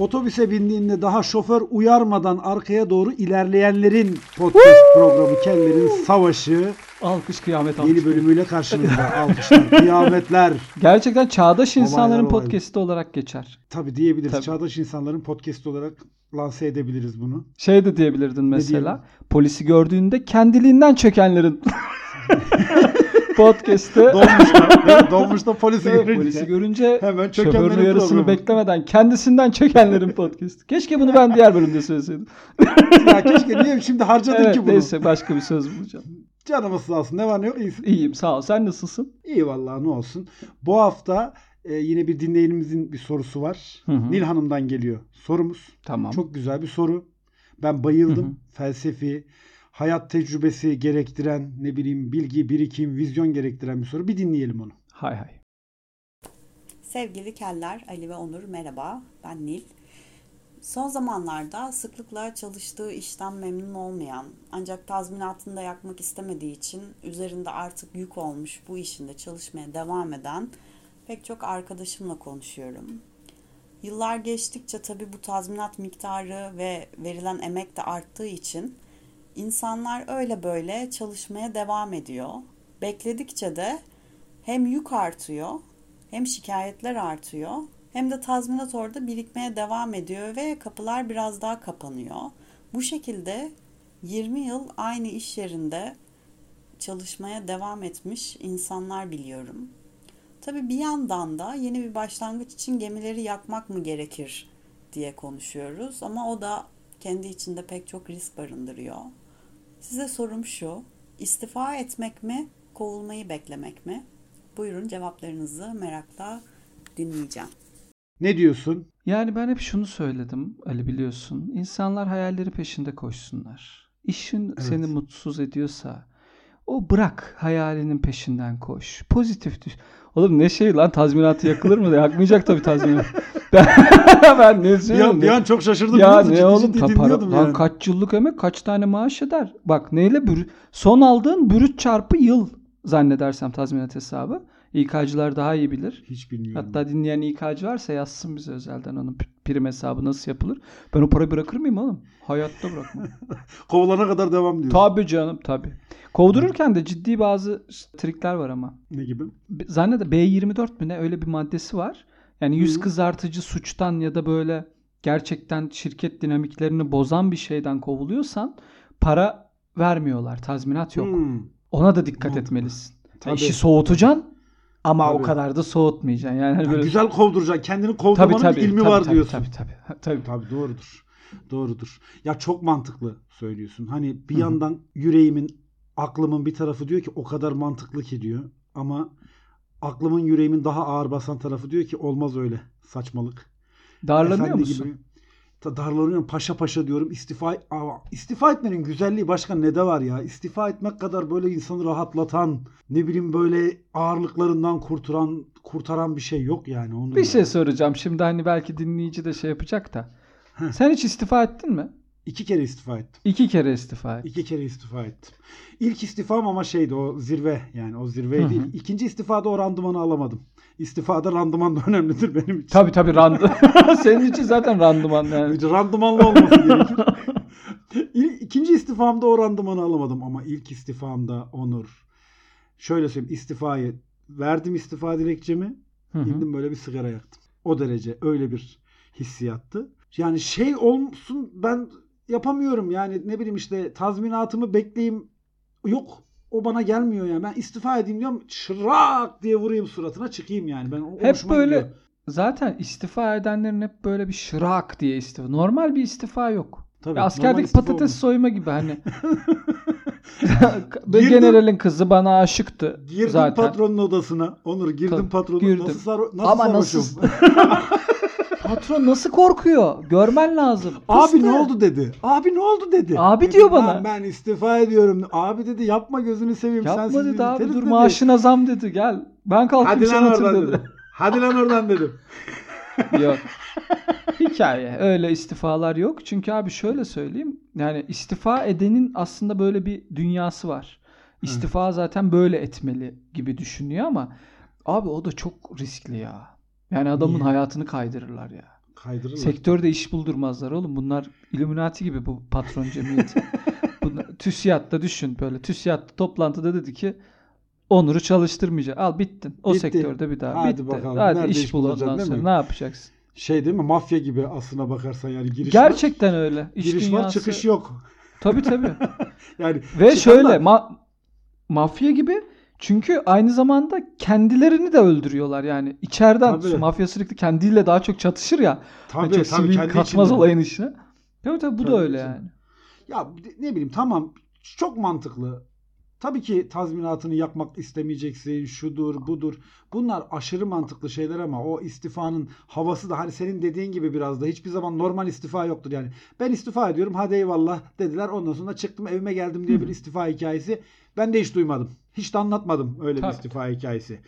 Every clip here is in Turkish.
Otobüse bindiğinde daha şoför uyarmadan arkaya doğru ilerleyenlerin podcast programı Kellerin Savaşı Alkış kıyamet alkış. yeni bölümüyle karşınızda. Alkışlar, kıyametler. Gerçekten çağdaş insanların olaylar. podcast'i olarak geçer. Tabii diyebiliriz. Tabii. Çağdaş insanların podcast olarak lanse edebiliriz bunu. Şey de diyebilirdin mesela. Polisi gördüğünde kendiliğinden çökenlerin podcast'te Dolmuşta? Dolmuşta polisi görünce. polisi görünce Hemen şoförün çökenlerin uyarısını programı. beklemeden kendisinden çökenlerin podcast'i. Keşke bunu ben diğer bölümde söyleseydim. ya keşke niye şimdi harcadın evet ki bunu? neyse başka bir söz bulacağım. Canımız sağ olsun. Ne var ne yok iyisin. İyiyim sağ ol. Sen nasılsın? İyi vallahi ne olsun. Bu hafta e, yine bir dinleyenimizin bir sorusu var. Hı hı. Nil Hanım'dan geliyor sorumuz. Tamam. Çok güzel bir soru. Ben bayıldım. Hı hı. Felsefi, hayat tecrübesi gerektiren, ne bileyim bilgi, birikim, vizyon gerektiren bir soru. Bir dinleyelim onu. Hay hay. Sevgili keller, Ali ve Onur merhaba. Ben Nil. Son zamanlarda sıklıkla çalıştığı işten memnun olmayan ancak tazminatını da yakmak istemediği için üzerinde artık yük olmuş bu işinde çalışmaya devam eden pek çok arkadaşımla konuşuyorum. Yıllar geçtikçe tabii bu tazminat miktarı ve verilen emek de arttığı için insanlar öyle böyle çalışmaya devam ediyor. Bekledikçe de hem yük artıyor hem şikayetler artıyor hem de tazminat orada birikmeye devam ediyor ve kapılar biraz daha kapanıyor. Bu şekilde 20 yıl aynı iş yerinde çalışmaya devam etmiş insanlar biliyorum. Tabii bir yandan da yeni bir başlangıç için gemileri yakmak mı gerekir diye konuşuyoruz ama o da kendi içinde pek çok risk barındırıyor. Size sorum şu, istifa etmek mi, kovulmayı beklemek mi? Buyurun cevaplarınızı merakla dinleyeceğim. Ne diyorsun? Yani ben hep şunu söyledim Ali biliyorsun. İnsanlar hayalleri peşinde koşsunlar. İşin Evet. seni mutsuz ediyorsa o bırak hayalinin peşinden koş. Pozitif düş. Oğlum ne şey lan tazminatı yakılır mı? Yakmayacak tabii tazminat. ben, ben ne söylüyorum? bir an çok şaşırdım. Ya ne oğlum ta para, lan yani. kaç yıllık emek kaç tane maaş eder? Bak neyle bürüt son aldığın bürüt çarpı yıl zannedersem tazminat hesabı. İK'cılar daha iyi bilir. Hiç bilmiyorum. Hatta dinleyen İK'cı varsa yazsın bize özelden onun prim hesabı nasıl yapılır. Ben o parayı bırakır mıyım oğlum? Hayatta bırakmam. Kovulana kadar devam diyorsun. tabii canım tabii. Kovdururken de ciddi bazı trikler var ama. Ne gibi? Zannede B24 mü ne öyle bir maddesi var. Yani yüz kızartıcı suçtan ya da böyle gerçekten şirket dinamiklerini bozan bir şeyden kovuluyorsan para vermiyorlar. Tazminat yok. Hmm. Ona da dikkat Mantıklı. etmelisin. Tabii. İşi soğutacaksın ama o Tabii. kadar da soğutmayacaksın. Yani hani böyle Güzel kovduracaksın. Kendini tabii kovdurmanın tabii bir ilmi tabii, var tabii, diyorsun. Tabii tabii. Tabii. Tabii doğrudur. Doğrudur. Ya çok mantıklı söylüyorsun. Hani bir Hı hı. yandan yüreğimin, aklımın bir tarafı diyor ki o kadar mantıklı ki diyor. Ama aklımın yüreğimin daha ağır basan tarafı diyor ki olmaz öyle saçmalık. Darlanıyor Efendi musun? gibi. Darlanıyorum paşa paşa diyorum. İstifa Aa, istifa etmenin güzelliği başka ne de var ya? İstifa etmek kadar böyle insanı rahatlatan, ne bileyim böyle ağırlıklarından kurtaran kurtaran bir şey yok yani. Onu Bir şey soracağım. Şimdi hani belki dinleyici de şey yapacak da. Heh. Sen hiç istifa ettin mi? İki kere istifa ettim. İki kere istifa ettin. İki kere istifa ettim. İlk istifam ama şeydi o zirve yani o zirve Hı hı. değil. İkinci istifada o randımanı alamadım. İstifada randıman da önemlidir benim için. Tabii tabii randı. Senin için zaten randıman yani. Randımanlı olması gerekir. İkinci istifamda o randımanı alamadım ama ilk istifamda Onur. Şöyle söyleyeyim istifayı verdim istifa dilekçemi. Hı hı. Gittim böyle bir sigara yaktım. O derece öyle bir hissiyattı. Yani şey olsun ben yapamıyorum yani ne bileyim işte tazminatımı bekleyeyim. Yok o bana gelmiyor yani. Ben istifa edeyim diyorum. Şırak diye vurayım suratına çıkayım yani. Ben o Hep böyle gidiyor. zaten istifa edenlerin hep böyle bir şırak diye istifa. Normal bir istifa yok. Tabii, Ya askerdeki patates olmaz. soyma gibi hani. Girdim. generalin kızı bana aşıktı Girdim zaten. patronun odasına. Onur girdim Tabii, patronun girdim. nasıl sar nasıl Ama sarhoşum? nasıl Patron nasıl korkuyor? Görmen lazım. Abi Pıstı. ne oldu dedi. Abi ne oldu dedi. Abi Dedim, diyor bana. "Lan Ben istifa ediyorum. Abi dedi yapma gözünü seveyim. Yapma sensiz dedi abi dur dedi. maaşına zam dedi gel. Ben kalkayım Hadi sen otur oradan dedi. dedi. Hadi lan oradan dedim. yok. Hikaye. Öyle istifalar yok. Çünkü abi şöyle söyleyeyim. Yani istifa edenin aslında böyle bir dünyası var. İstifa zaten böyle etmeli gibi düşünüyor ama abi o da çok riskli ya. Yani adamın Niye? hayatını kaydırırlar ya. Kaydırırlar. Sektörde iş buldurmazlar oğlum. Bunlar Illuminati gibi bu patron cemiyeti. Bunlar, TÜSİAD'da düşün böyle. TÜSİAD toplantıda dedi ki Onur'u çalıştırmayacak. Al bittin. O Bitti. sektörde bir daha. Hadi Bitti. bakalım. Hadi Nerede iş bul bulacaksın, ondan sonra. Ne yapacaksın? Şey değil mi? Mafya gibi aslına bakarsan yani giriş var. Gerçekten öyle. İş Giriş var, dünyası- çıkış yok. Tabii tabii. Yani Ve çıkanlar- şöyle ma- mafya gibi çünkü aynı zamanda kendilerini de öldürüyorlar yani. içeriden Tabii. mafya sürekli kendiyle daha çok çatışır ya. tabii, Hani çok tabii, sivil kendi katmaz içinde. olayın içine. Tabii tabii bu Tabii da öyle canım. yani. Ya ne bileyim tamam çok mantıklı. Tabii ki tazminatını yakmak istemeyeceksin. Şudur, budur. Bunlar aşırı mantıklı şeyler ama o istifanın havası da hani senin dediğin gibi biraz da hiçbir zaman normal istifa yoktur yani. Ben istifa ediyorum. Hadi eyvallah dediler. Ondan sonra çıktım evime geldim diye bir istifa hikayesi. Ben de hiç duymadım. Hiç de anlatmadım öyle Tabii. bir istifa hikayesi.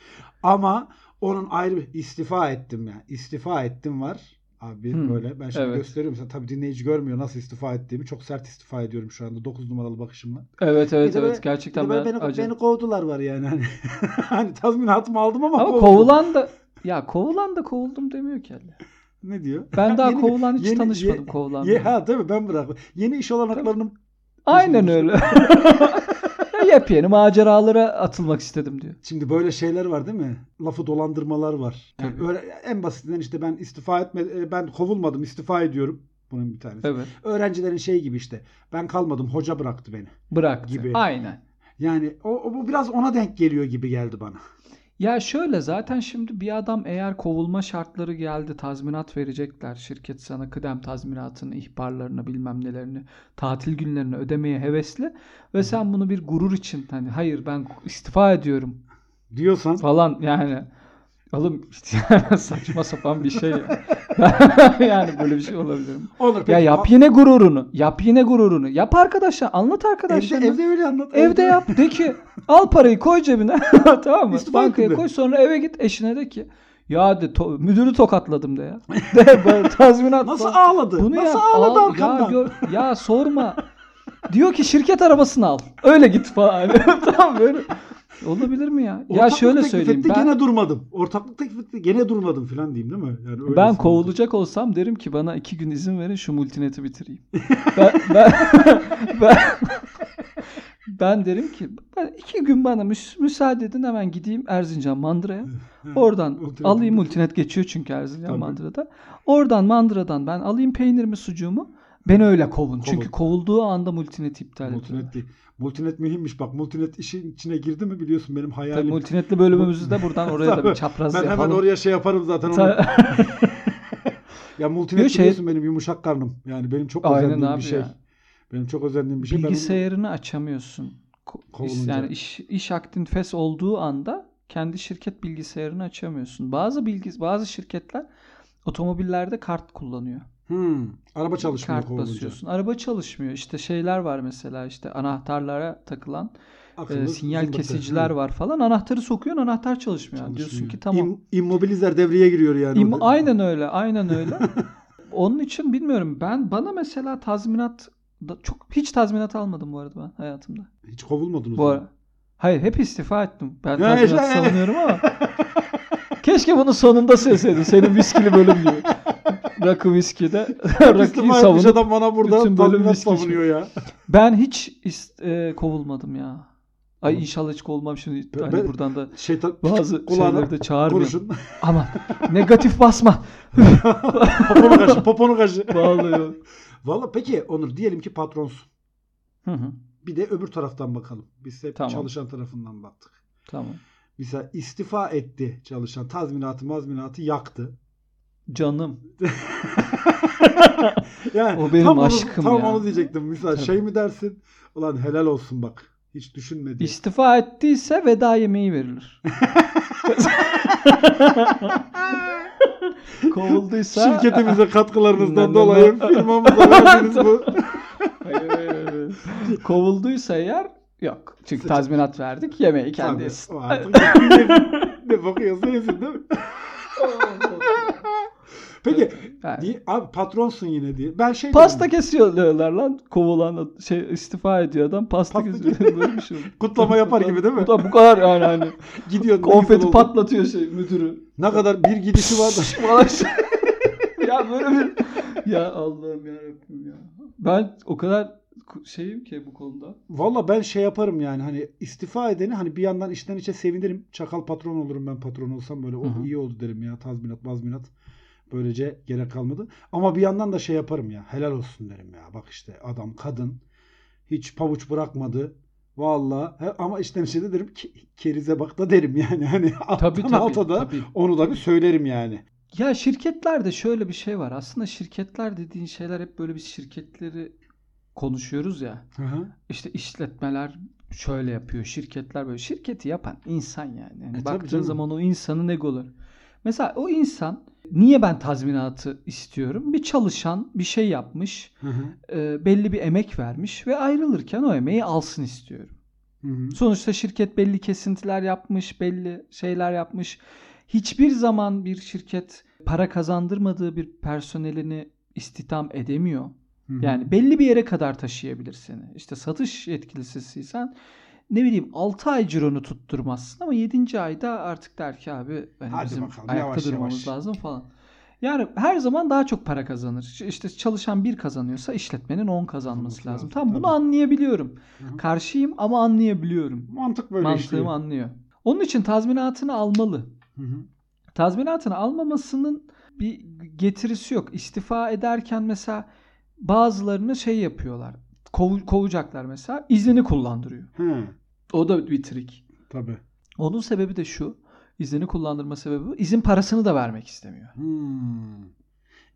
Ama onun ayrı bir istifa ettim yani. İstifa ettim var. Abi Hmm, böyle ben şimdi evet. gösteriyorum sana tabii dinleyici görmüyor nasıl istifa ettiğimi. Çok sert istifa ediyorum şu anda 9 numaralı bakışımla. Evet evet evet böyle- gerçekten ben beni, acı- beni kovdular var yani. Hani, hani tazminatımı aldım ama, Ama kovuldum. kovulan da ya kovulan da kovuldum demiyor ki. Ali. ne diyor? Ben daha Yeni- kovulan hiç yeni- tanışmadım ye- kovulan. Ye, ha tabii ben bıraktım. Yeni iş olanaklarının Aynen öyle. Yepyeni maceralara atılmak istedim diyor. Şimdi böyle şeyler var değil mi? Lafı dolandırmalar var. Yani öyle, en basitinden işte ben istifa etme e, ben kovulmadım istifa ediyorum. Bunun bir tanesi. Evet. Öğrencilerin şey gibi işte. Ben kalmadım hoca bıraktı beni. Bıraktı. Gibi. Aynen. Yani o, o bu biraz ona denk geliyor gibi geldi bana. Ya şöyle zaten şimdi bir adam eğer kovulma şartları geldi tazminat verecekler. Şirket sana kıdem tazminatını, ihbarlarını bilmem nelerini, tatil günlerini ödemeye hevesli. Ve sen bunu bir gurur için hani hayır ben istifa ediyorum Diyorsan falan yani. Oğlum saçma sapan bir şey ya. yani böyle bir şey olabilir mi? olur. Ya peki. yap yine gururunu. Yap yine gururunu. Yap arkadaşlar. Anlat evde, arkadaşlarına. evde öyle anlat. Evde yap de ki al parayı koy cebine tamam mı? İstifa Bankaya koy sonra eve git eşine de ki ya de to- müdürü tokatladım de ya. De böyle tazminat Nasıl falan. ağladı? Bunu Nasıl yap. ağladı Al, arkamdan? Ya, gör- ya sorma. Diyor ki şirket arabasını al. Öyle git falan. tamam böyle. Olabilir mi ya? ya Ortaklık şöyle teklif söyleyeyim. etti, Ben, gene durmadım. Ortaklık teklif etti gene durmadım falan diyeyim değil mi? Yani öyle ben kovulacak olsam derim ki bana iki gün izin verin şu multineti bitireyim. ben, ben, ben, ben derim ki ben iki gün bana müs- müsaade edin hemen gideyim Erzincan Mandıra'ya. Oradan alayım multinet geçiyor çünkü Erzincan Tabii. Mandıra'da. Oradan Mandıra'dan ben alayım peynirimi sucuğumu. Beni öyle kovun. Çünkü kovulduğu anda multinet iptal ediyor. Multinet değil. Multinet mühimmiş bak. Multinet işin içine girdi mi biliyorsun benim Tabii hayalim. multinetli bölümümüzü de buradan oraya da bir Tabii. çapraz ben hemen yapalım. oraya şey yaparım zaten. Onu. Ya multinet şey- biliyorsun benim yumuşak karnım. Yani benim çok Aynen özendiğim bir şey. ya. Benim çok özendiğim bir şey. Ben onu- Bilgisayarını açamıyorsun. Ko- Kovulunca. Yani iş, iş aktin fes olduğu anda kendi şirket bilgisayarını açamıyorsun. Bazı bilgi bazı şirketler otomobillerde kart kullanıyor. Hmm, araba çalışmıyor Kart kovulunca. basıyorsun. Araba çalışmıyor. İşte şeyler var mesela işte anahtarlara takılan e, sinyal zımbırtı. kesiciler Hı. var falan. Anahtarı sokuyorsun anahtar çalışmıyor. Yani Diyorsun ki tamam. İm, immobilizer devreye giriyor yani. İm- orada. aynen öyle. Aynen öyle. Onun için bilmiyorum. Ben bana mesela tazminat da çok hiç tazminat almadım bu arada ben hayatımda. Hiç kovulmadınız. Bu ara. Hayır hep istifa ettim. Ben tazminat savunuyorum ama keşke bunu sonunda söyleseydin. Senin viskili bölüm gibi. Rakı viskide rakıyı İstifa etmiş savunup adam bana burada bölüm viski savunuyor ya. ben hiç e, kovulmadım ya. Ay inşallah hiç kovulmam şimdi. Hani ben- buradan da Şeytan bazı şeyleri de çağırmıyorum. Ama negatif basma. poponu kaşı, poponu kaşı. Bağlıyor. Valla peki Onur diyelim ki patronsun. Hı hı. Bir de öbür taraftan bakalım. Biz hep Tamam. çalışan tarafından baktık. Tamam. Mesela istifa etti çalışan. Tazminatı mazminatı yaktı. Canım. Yani O benim tam onu- aşkım tam ya. onu diyecektim. Mesela Tabii. şey mi dersin? Ulan helal olsun bak. Hiç düşünmedi. İstifa ettiyse veda yemeği verilir. Kovulduysa Şirketimize katkılarınızdan dolayı firmamıza verdiğiniz bu. Hayır, hayır, hayır. Kovulduysa eğer yok. Çünkü tazminat verdik. Yemeği kendi Tabii, yesin. o artık ne, ne bakıyorsa yesin değil mi? Peki Yani diye, abi patronsun yine diye. Ben şey Pasta dedim, kesiyorlar lan. Kovulan şey istifa ediyor adam. Pasta, Pasta kesiyor. Böyle bir şey kutlama yapar gibi değil mi? Da bu kadar yani hani. Gidiyor. Konfeti patlatıyor şey müdürü. Ne kadar bir gidişi var da. Şey. ya böyle bir ya Allah'ım ya Rabbim ya. Ben o kadar şeyim ki bu konuda. Valla ben şey yaparım yani hani istifa edeni hani bir yandan içten içe sevinirim. Çakal patron olurum ben patron olsam böyle Hı oh iyi oldu derim ya tazminat mazminat. Böylece gerek kalmadı. Ama bir yandan da şey yaparım ya helal olsun derim ya. Bak işte adam kadın hiç pabuç bırakmadı. Valla ama içten içe de derim ki kerize bak da derim yani. Hani Tabii tabii. alta da tabii. onu da bir söylerim yani. Ya şirketlerde şöyle bir şey var. Aslında şirketler dediğin şeyler hep böyle bir şirketleri konuşuyoruz ya. Hı hı. İşte işletmeler şöyle yapıyor, şirketler böyle. Şirketi yapan insan yani. yani E baktığın zaman o insanın egoları. Mesela o insan niye ben tazminatı istiyorum? Bir çalışan bir şey yapmış, Hı hı. e, belli bir emek vermiş ve ayrılırken o emeği alsın istiyorum. Hı hı. Sonuçta şirket belli kesintiler yapmış, belli şeyler yapmış. Hiçbir zaman bir şirket para kazandırmadığı bir personelini istihdam edemiyor. Hı hı. Yani belli bir yere kadar taşıyabilir seni. İşte satış yetkilisiysen ne bileyim 6 ay cironu tutturmazsın ama 7. ayda artık der ki abi hani Hadi bizim bakalım, ayakta yavaş durmamız yavaş. lazım falan. Yani her zaman daha çok para kazanır. İşte çalışan bir kazanıyorsa işletmenin 10 kazanması lazım. lazım, Tamam bunu anlayabiliyorum. Hı hı. Karşıyım ama anlayabiliyorum. Mantık böyle Mantığımı işliyor. anlıyor. Onun için tazminatını almalı. Hı hı. Tazminatını almamasının bir getirisi yok. İstifa ederken mesela bazılarını şey yapıyorlar. Kov- kovacaklar mesela. iznini kullandırıyor. Hı. O da bir trik. Tabii. Onun sebebi de şu. İznini kullandırma sebebi bu. İzin parasını da vermek istemiyor. Hmm.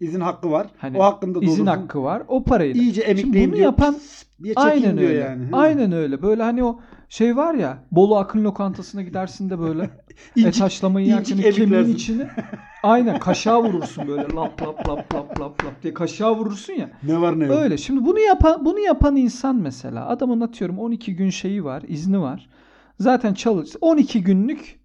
İzin hakkı var. Hani o hakkında İzin doğrusu hakkı var. O parayı iyice Şimdi emekleyeyim bunu diyor. yapan diye Aynen diyor öyle. yani. Aynen öyle. Böyle hani o şey var ya Bolu Akın lokantasına gidersin de böyle İncik- et haşlamayı yerken kemiğin içine aynen kaşığa vurursun böyle lap lap lap lap lap lap diye kaşığa vurursun ya. Ne var ne yok. Öyle. Şimdi bunu yapan bunu yapan insan mesela adamın atıyorum 12 gün şeyi var, izni var. Zaten çalış 12 günlük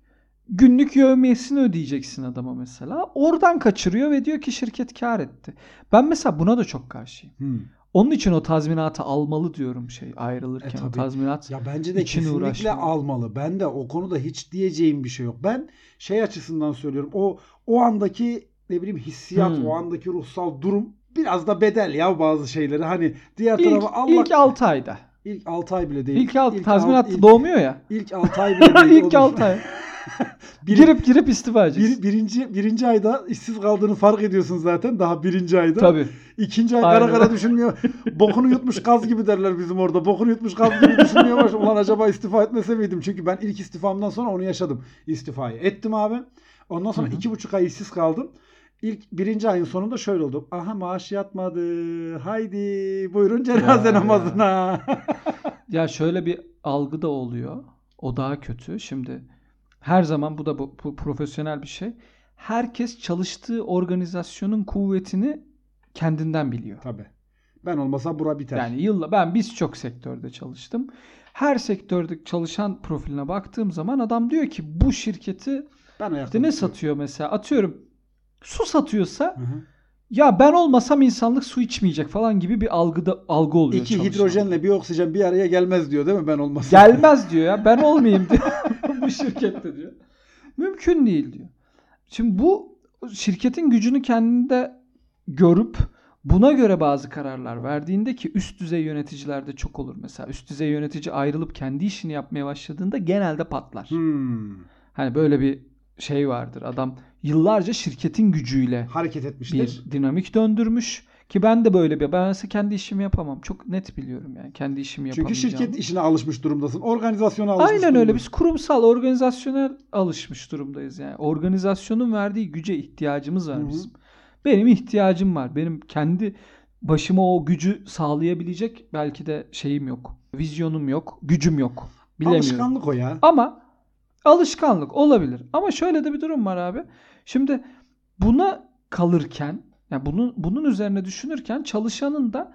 günlük yevmiyesini ödeyeceksin adama mesela. Oradan kaçırıyor ve diyor ki şirket kar etti. Ben mesela buna da çok karşıyım. Hmm. Onun için o tazminatı almalı diyorum şey ayrılırken E, o tazminat. Ya bence de kesinlikle uğraşma. almalı. Ben de o konuda hiç diyeceğim bir şey yok. Ben şey açısından söylüyorum. O o andaki ne bileyim hissiyat, Hmm. o andaki ruhsal durum biraz da bedel ya bazı şeyleri. Hani diğer İlk, tarafa Allah ilk 6 ayda. ilk 6 ay bile değil. İlk 6 İlk tazminat ilk- doğmuyor ya. İlk 6 ay bile değil. ilk olur. 6 ay. Bir- girip girip istifa edeceksin. Bir, birinci, birinci ayda işsiz kaldığını fark ediyorsun zaten. Daha birinci ayda. Tabii. İkinci ay Aynen. kara kara düşünmüyor. Bokunu yutmuş kaz gibi derler bizim orada. Bokunu yutmuş kaz gibi düşünmüyor. baş- Ulan acaba istifa etmese miydim? Çünkü ben ilk istifamdan sonra onu yaşadım. İstifayı ettim abi. Ondan sonra Hı hı. iki buçuk ay işsiz kaldım. İlk birinci ayın sonunda şöyle oldu. Aha maaş yatmadı. Haydi buyurun cenaze Ya, ya. namazına. Ya şöyle bir algı da oluyor. O daha kötü. Şimdi her zaman bu da bu, bu profesyonel bir şey. Herkes çalıştığı organizasyonun kuvvetini kendinden biliyor. Tabii. Ben olmasa bura biter. Yani yılla ben biz çok sektörde çalıştım. Her sektörde çalışan profiline baktığım zaman adam diyor ki bu şirketi ben işte ne satıyor mesela atıyorum su satıyorsa Hı hı. Ya ben olmasam insanlık su içmeyecek falan gibi bir algıda algı oluyor. İki çalışan. hidrojenle bir oksijen bir araya gelmez diyor değil mi ben olmasam? Gelmez diyor ya. Ben olmayayım diyor. bu şirkette diyor. Mümkün değil diyor. Şimdi bu şirketin gücünü kendinde görüp buna göre bazı kararlar verdiğinde ki üst düzey yöneticilerde çok olur mesela. Üst düzey yönetici ayrılıp kendi işini yapmaya başladığında genelde patlar. Hmm. Hani böyle bir şey vardır. Adam yıllarca şirketin gücüyle Hareket etmiştir. bir dinamik döndürmüş ki ben de böyle bir ben mesela kendi işimi yapamam. Çok net biliyorum yani kendi işimi Çünkü yapamayacağımı. şirket işine alışmış durumdasın. Organizasyona alışmış Aynen öyle. durumdasın. Biz kurumsal, organizasyonel alışmış durumdayız yani. Organizasyonun verdiği güce ihtiyacımız var Hı hı. bizim. Benim ihtiyacım var. Benim kendi başıma o gücü sağlayabilecek belki de şeyim yok. Vizyonum yok, gücüm yok. Bilemiyorum. Alışkanlık o ya. Ama alışkanlık olabilir. Ama şöyle de bir durum var abi. Şimdi buna kalırken, yani bunun bunun üzerine düşünürken çalışanın da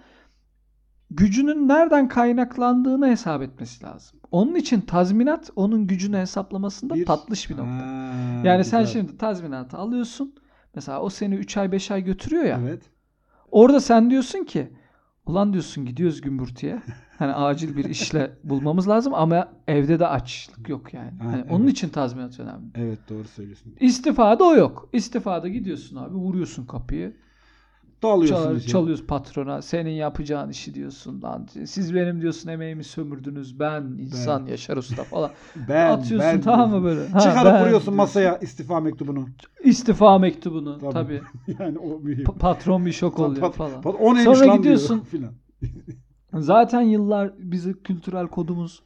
gücünün nereden kaynaklandığını hesap etmesi lazım. Onun için tazminat onun gücünü hesaplamasında Bir- tatlış bir nokta. Ha, yani sen güzel. şimdi tazminatı alıyorsun. Mesela o seni 3 ay 5 ay götürüyor ya. Evet. Orada sen diyorsun ki ulan diyorsun gidiyoruz gümbürtüye. Hani acil bir işle bulmamız lazım ama evde de açlık yok yani. Ha, Hani evet. Onun için tazminat önemli. Evet doğru söylüyorsun. İstifada o yok. İstifada gidiyorsun abi vuruyorsun kapıyı. Dalıyorsun Çal- çalıyoruz patrona. Senin yapacağın işi diyorsun lan. Siz benim diyorsun emeğimi sömürdünüz. Ben insan Yaşar Usta falan. Ben, Atıyorsun ben tamam mı böyle? Ha, Çıkarıp ben vuruyorsun masaya istifa mektubunu. İstifa mektubunu Tabii. tabii. yani o mühim. Pa- patron bir şok oluyor Pat- falan. pat- o Sonra gidiyorsun. diyor. Zaten yıllar bizi kültürel kodumuz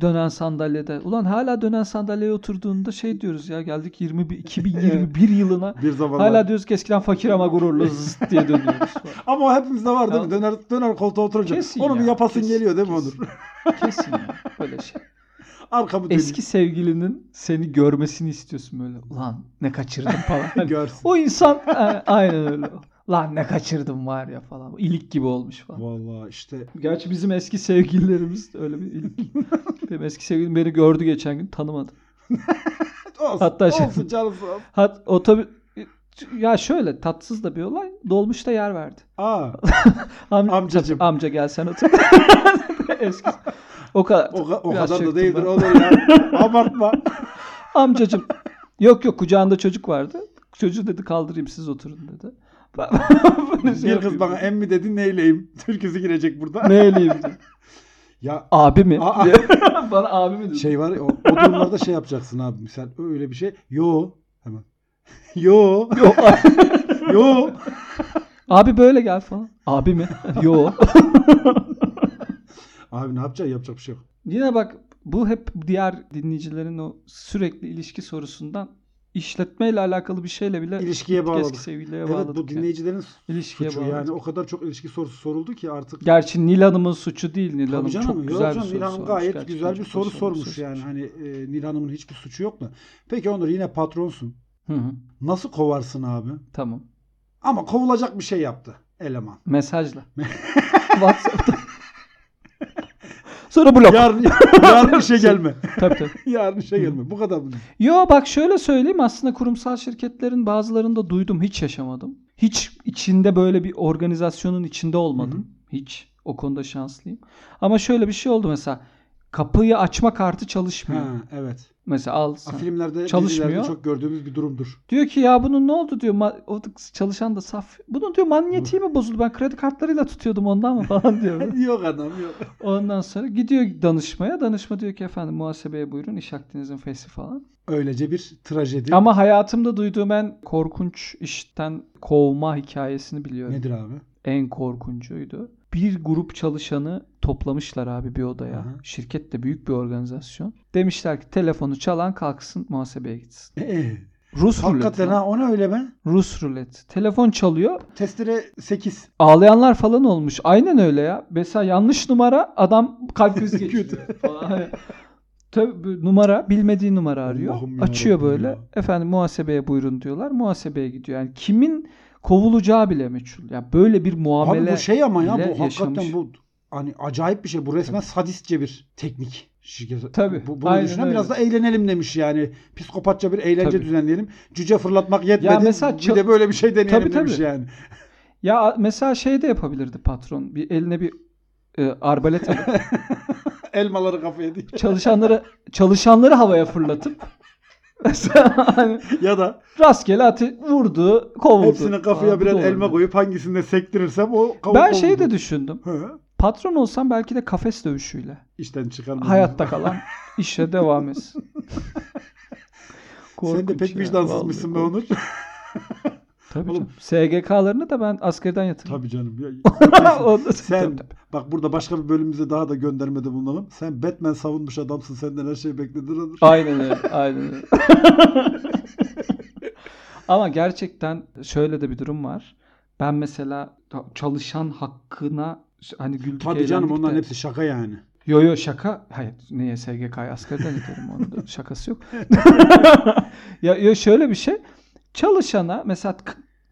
dönen sandalyede. Ulan hala dönen sandalyeye oturduğunda şey diyoruz ya geldik 21 2021 yılına. Bir zamanlar. Hala diyoruz ki eskiden fakir ama gururlu zıt diye dönüyoruz. falan. Ama o hepimizde var değil mi? Ya. Döner, döner koltuğa oturunca. Kesin Onu bir ya, yapasın kesin, geliyor değil mi kesin. Onur? Kesin ya böyle şey. Arkamı döneyim. Eski sevgilinin seni görmesini istiyorsun böyle. Ulan ne kaçırdım falan. Hani Görsün. o insan e, aynen öyle. Lan ne kaçırdım var ya falan. İlik gibi olmuş falan. Vallahi işte Gerçi bizim eski sevgililerimiz öyle bir ilik. Benim eski sevgilim beni gördü geçen gün tanımadı. olsun, Hatta şey- olsun canım sağ ol. Hat otobüs ya şöyle tatsız da bir olay. Dolmuşta yer verdi. Aa, Am- Amcacım. amca gel sen otur. Eski. O kadar. o, o kadar da değildir ben. olur ya. Abartma. Amcacım. Yok yok kucağında çocuk vardı. Çocuğu dedi kaldırayım siz oturun dedi. Böyle şey Bir kız yapayım. bana emmi dedi neyleyim. Türküsü girecek burada. Ne eleyim diyor. Ya Abi mi? Aa. Bana abi mi dedi? şey var ya, o, o durumlarda şey yapacaksın abi. Misal öyle bir şey. Yo. Hemen. Yo. Yok. Yo. abi böyle gel falan. Abi mi? Yo. Abi ne yapacaksın? Yapacak bir şey yok. Yine bak bu hep diğer dinleyicilerin o sürekli ilişki sorusundan işletmeyle alakalı bir şeyle bile İlişkiye eski bağladık. Evet bağladık. bu yani. dinleyicilerin İlişkiye suçu. bağladık. Yani o kadar çok ilişki sorusu soruldu ki artık. Gerçi Nil Hanım'ın suçu değil. Nil Hanım canım. çok yok güzel bir canım, soru Nil Hanım sormuş. gayet Gerçekten güzel bir soru bir sormuş soru yani. sormuş. Hani e, Nil Hanım'ın hiçbir suçu yok da. Peki Onur yine patronsun. Hı hı. Nasıl kovarsın abi? Tamam. Ama kovulacak bir şey yaptı eleman. Mesajla. WhatsApp'ta. Sonra blok. Yarın, yarın işe gelme. Tabii tabii. yarın işe gelme. Bu kadar? Yo bak şöyle söyleyeyim aslında kurumsal şirketlerin bazılarında duydum hiç yaşamadım. Hiç içinde böyle bir organizasyonun içinde olmadım. Hiç. O konuda şanslıyım. Ama şöyle bir şey oldu mesela. Kapıyı açma kartı çalışmıyor. Ha, evet. Mesela al sen. filmlerde, Çalışmıyor. çok gördüğümüz bir durumdur. Diyor ki ya bunun ne oldu diyor. O çalışan da saf. Bunun diyor manyetiği mi bozuldu? Ben kredi kartlarıyla tutuyordum ondan mı falan diyor. yok adam yok. Ondan sonra gidiyor danışmaya. Danışma diyor ki efendim muhasebeye buyurun iş akdinizin fesi falan. Öylece bir trajedi. Ama hayatımda duyduğum en korkunç işten kovma hikayesini biliyorum. Nedir abi? En korkuncuydu. Bir grup çalışanı toplamışlar abi bir odaya. Aha. Şirket de büyük bir organizasyon. Demişler ki telefonu çalan kalksın muhasebeye gitsin. Ee, Rus hakikaten ruleti. ha o ne öyle be? Rus rulet. Telefon çalıyor. Testere 8. Ağlayanlar falan olmuş. Aynen öyle ya. Mesela yanlış numara adam kalp krizi geçiriyor falan. Tabii numara bilmediği numara arıyor. Allah'ım Açıyor böyle. ya. Efendim muhasebeye buyurun diyorlar. Muhasebeye gidiyor. Yani kimin kovulacağı bile meçhul. Ya böyle bir muamele Abi bu şey ama ya bu ile hakikaten yaşamış. bu hani acayip bir şey. Bu resmen sadistçe bir teknik. Şirket. Tabii, Bu, bunu aynen düşünen öyle. biraz da eğlenelim demiş yani. Psikopatça bir eğlence Tabii. düzenleyelim. Cüce fırlatmak yetmedi. mesela bir de böyle bir şey deneyelim Tabii, demiş tabii. yani. Ya mesela şey de yapabilirdi patron. Bir eline bir e, arbalet alıp Elmaları kafaya diye. çalışanları çalışanları havaya fırlatıp hani ya da rastgele atı vurdu, kovuldu. hepsine kafaya. Bu birer elma koyup hangisinde sektirirsem o kavuk Ben şey de düşündüm. Hı. Patron olsam belki de kafes dövüşüyle. İşten çıkarma. Hayatta kalan işe devam etsin. Sen de pek ya, vicdansızmışsın be Onur. Tabii Oğlum- canım. SGK'larını da ben askerden yatırdım. Tabii canım. Ya, sen tabii, tabii. Bak burada başka bir bölümümüze daha da göndermede bulunalım. Sen Batman savunmuş adamsın. Senden her şey beklenir. Aynen öyle. Aynen öyle. Ama gerçekten şöyle de bir durum var. Ben mesela çalışan hakkına hani güldük Tabii canım onların de- hepsi şaka yani. Yo yo şaka. Hayır niye SGK'yı askerden iterim onun da şakası yok. ya, ya şöyle bir şey. Çalışana mesela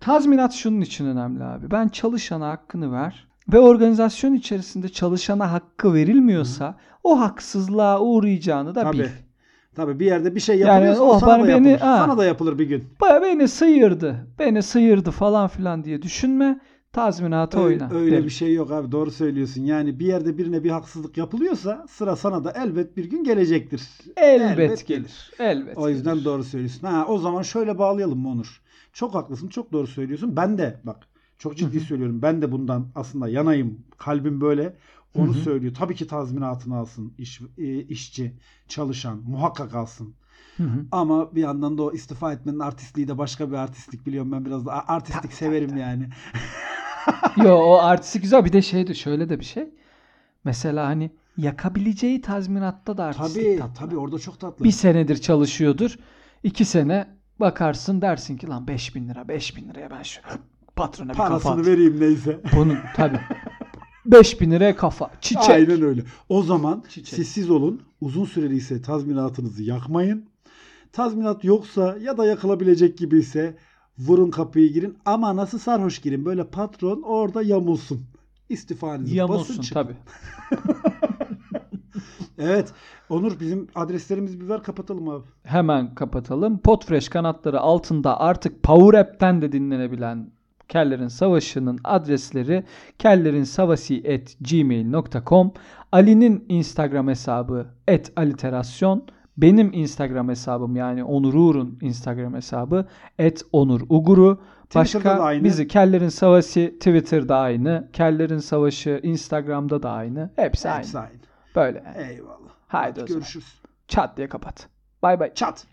tazminat şunun için önemli abi. Ben çalışana hakkını ver ve organizasyon içerisinde çalışana hakkı verilmiyorsa o haksızlığa uğrayacağını da bil. Tabii. Tabii bir yerde bir şey Yani yapılıyorsa o o sana bana da beni- yapılır. ha. Sana da yapılır bir gün. Baya beni sıyırdı. Beni sıyırdı falan filan diye düşünme. Tazminatı Öyle, oyna. öyle derim. bir şey yok abi doğru söylüyorsun. Yani bir yerde birine bir haksızlık yapılıyorsa sıra sana da elbet bir gün gelecektir. Elbet, elbet gelir. Elbet. O yüzden gelir. doğru söylüyorsun. Ha o zaman şöyle bağlayalım mı Onur? Çok haklısın, çok doğru söylüyorsun. Ben de bak Çok ciddi söylüyorum. Ben de bundan aslında yanayım. Kalbim böyle. Onu söylüyor. Tabii ki tazminatını alsın iş, e, işçi, çalışan. Muhakkak alsın. Hı hı. Ama bir yandan da o istifa etmenin artistliği de başka bir artistlik biliyorum ben biraz da artistlik severim yani. Yo o artisti güzel. Bir de şeydi şöyle de bir şey. Mesela hani yakabileceği tazminatta da artistlik Tabii tatlı. tabii orada çok tatlı. Bir senedir çalışıyordur. iki sene bakarsın dersin ki lan 5000 lira 5000 liraya ben şu patrona bir kafa at. vereyim neyse. Bunun tabii. 5000 liraya kafa. Çiçek. Aynen öyle. O zaman Çiçek. siz siz olun. Uzun süreli ise tazminatınızı yakmayın. Tazminat yoksa ya da yakılabilecek gibi ise vurun kapıyı girin. Ama nasıl sarhoş girin. Böyle patron orada yamulsun. İstifanızı basın Yamulsun çıkın. tabii. Evet. Onur bizim adreslerimizi bir ver kapatalım abi. Hemen kapatalım. Podfresh kanatları altında artık Power App'ten de dinlenebilen Kellerin Savaşı'nın adresleri kellerinsavasi.gmail.com Ali'nin Instagram hesabı @aliterasyon benim Instagram hesabım yani Onur Uğur'un Instagram hesabı @onuruguru Twitter'da Başka da aynı. bizi Kellerin Savaşı Twitter'da aynı, Kellerin Savaşı Instagram'da da aynı. Hepsi aynı. Hepsi aynı. Böyle. yani. Eyvallah. Haydi Hadi o zaman. görüşürüz. Çat diye kapat. Bay bay. Çat.